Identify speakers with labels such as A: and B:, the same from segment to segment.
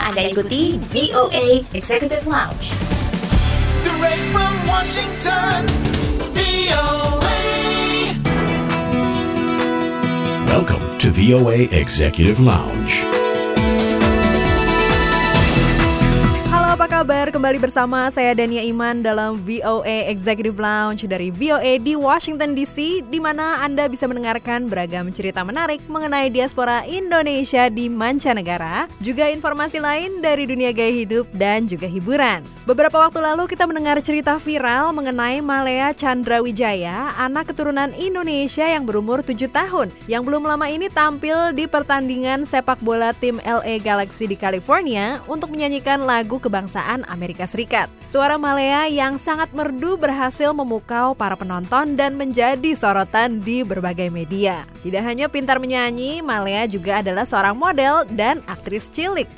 A: Anda ikuti VOA Executive Lounge.
B: Direct from Washington, VOA.
C: Welcome to VOA Executive Lounge.
D: Apa kabar? Kembali bersama saya Dania Iman dalam VOA Executive Lounge dari VOA di Washington DC di mana Anda bisa mendengarkan beragam cerita menarik mengenai diaspora Indonesia di mancanegara, juga informasi lain dari dunia gaya hidup dan juga hiburan. Beberapa waktu lalu kita mendengar cerita viral mengenai Malea Chandra Wijaya, anak keturunan Indonesia yang berumur 7 tahun yang belum lama ini tampil di pertandingan sepak bola tim LA Galaxy di California untuk menyanyikan lagu kebangsaan Amerika Serikat. Suara Malea yang sangat merdu berhasil memukau para penonton dan menjadi sorotan di berbagai media. Tidak hanya pintar menyanyi, Malea juga adalah seorang model dan aktris cilik.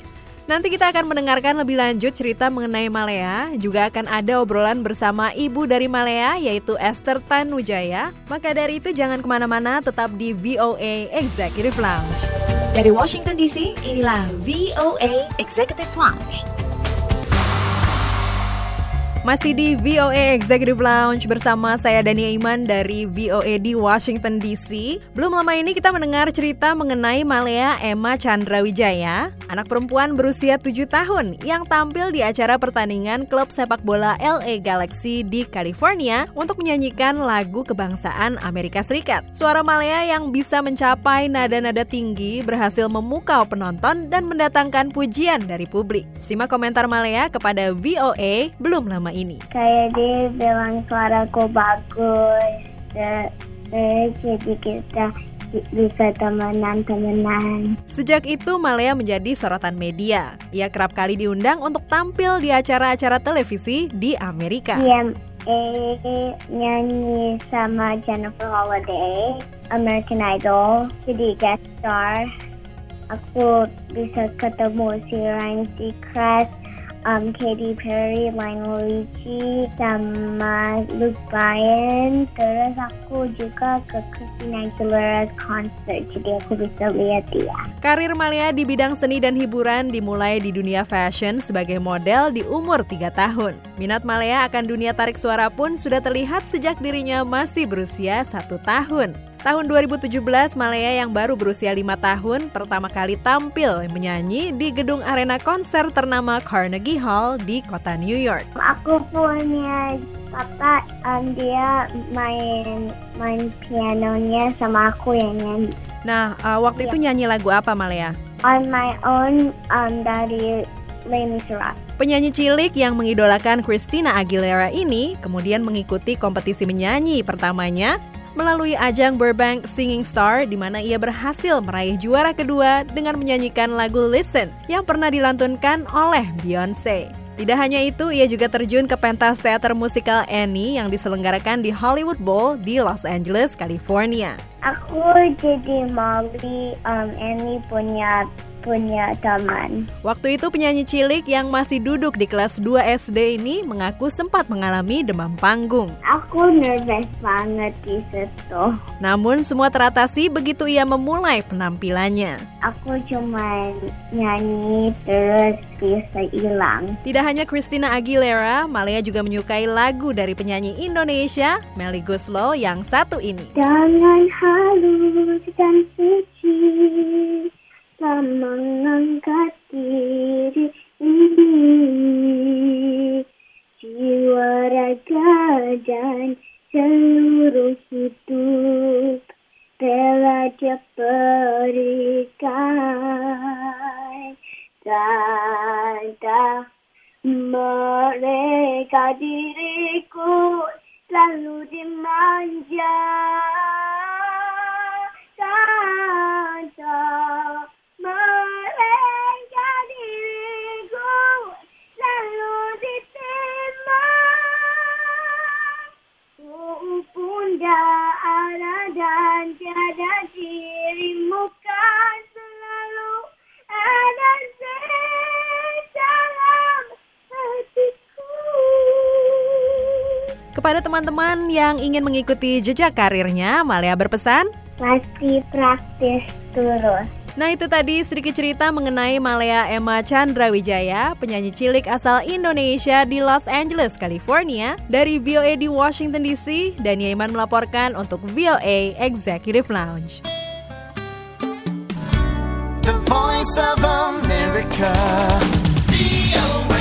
D: Nanti kita akan mendengarkan lebih lanjut cerita mengenai Malea, juga akan ada obrolan bersama ibu dari Malea yaitu Esther Tan Wijaya. Maka dari itu jangan ke mana-mana, tetap di VOA Executive Lounge.
A: Dari Washington DC, inilah VOA Executive Lounge.
D: Masih di VOA Executive Lounge bersama saya Dania Iman dari VOA di Washington DC. Belum lama ini kita mendengar cerita mengenai Malea Emma Chandra Wijaya, anak perempuan berusia 7 tahun yang tampil di acara pertandingan klub sepak bola LA Galaxy di California untuk menyanyikan lagu kebangsaan Amerika Serikat. Suara Malea yang bisa mencapai nada-nada tinggi berhasil memukau penonton dan mendatangkan pujian dari publik. Simak komentar Malea kepada VOA belum lama ini.
E: Kayak dia bilang suaraku bagus jadi kita bisa temenan-temenan.
D: Sejak itu Malea menjadi sorotan media. Ia kerap kali diundang untuk tampil di acara-acara televisi di Amerika.
E: Iya, eh, nyanyi sama Jennifer Holiday, American Idol, jadi guest star. Aku bisa ketemu si Ryan Seacrest, um, Katy Perry, Lionel Richie, sama Luke Bryan. Terus aku juga ke Christina Aguilera's concert, jadi aku bisa lihat dia.
D: Karir Malea di bidang seni dan hiburan dimulai di dunia fashion sebagai model di umur 3 tahun. Minat Malea akan dunia tarik suara pun sudah terlihat sejak dirinya masih berusia satu tahun. Tahun 2017, Malea yang baru berusia lima tahun pertama kali tampil menyanyi di gedung arena konser ternama Carnegie Hall di kota New York.
E: Aku punya papa, um, dia main main pianonya sama aku yang nyanyi.
D: Nah, uh, waktu itu nyanyi lagu apa Malea?
E: On my own, um, dari Les Miserables.
D: Penyanyi cilik yang mengidolakan Christina Aguilera ini kemudian mengikuti kompetisi menyanyi pertamanya melalui ajang Burbank Singing Star di mana ia berhasil meraih juara kedua dengan menyanyikan lagu Listen yang pernah dilantunkan oleh Beyonce. Tidak hanya itu, ia juga terjun ke pentas teater musikal Annie yang diselenggarakan di Hollywood Bowl di Los Angeles, California.
E: Aku jadi Molly, um, Annie punya punya teman.
D: Waktu itu penyanyi cilik yang masih duduk di kelas 2 SD ini mengaku sempat mengalami demam panggung.
E: Aku nervous banget di situ.
D: Namun semua teratasi begitu ia memulai penampilannya.
E: Aku cuma nyanyi terus bisa hilang.
D: Tidak hanya Christina Aguilera, Malea juga menyukai lagu dari penyanyi Indonesia, Melly Guslo yang satu ini.
E: Jangan halus dan suci seluruh hidup rela dia berikan. Tanda mereka diriku selalu dimanja ada dan tiada dirimu kan selalu ada dalam hatiku.
D: Kepada teman-teman yang ingin mengikuti jejak karirnya, Malea berpesan,
E: Pasti praktis terus
D: Nah itu tadi sedikit cerita mengenai Malaya Emma Chandra Wijaya, penyanyi cilik asal Indonesia di Los Angeles, California, dari VOA di Washington DC, dan Iman melaporkan untuk VOA Executive Lounge.
B: The voice of America. VOA.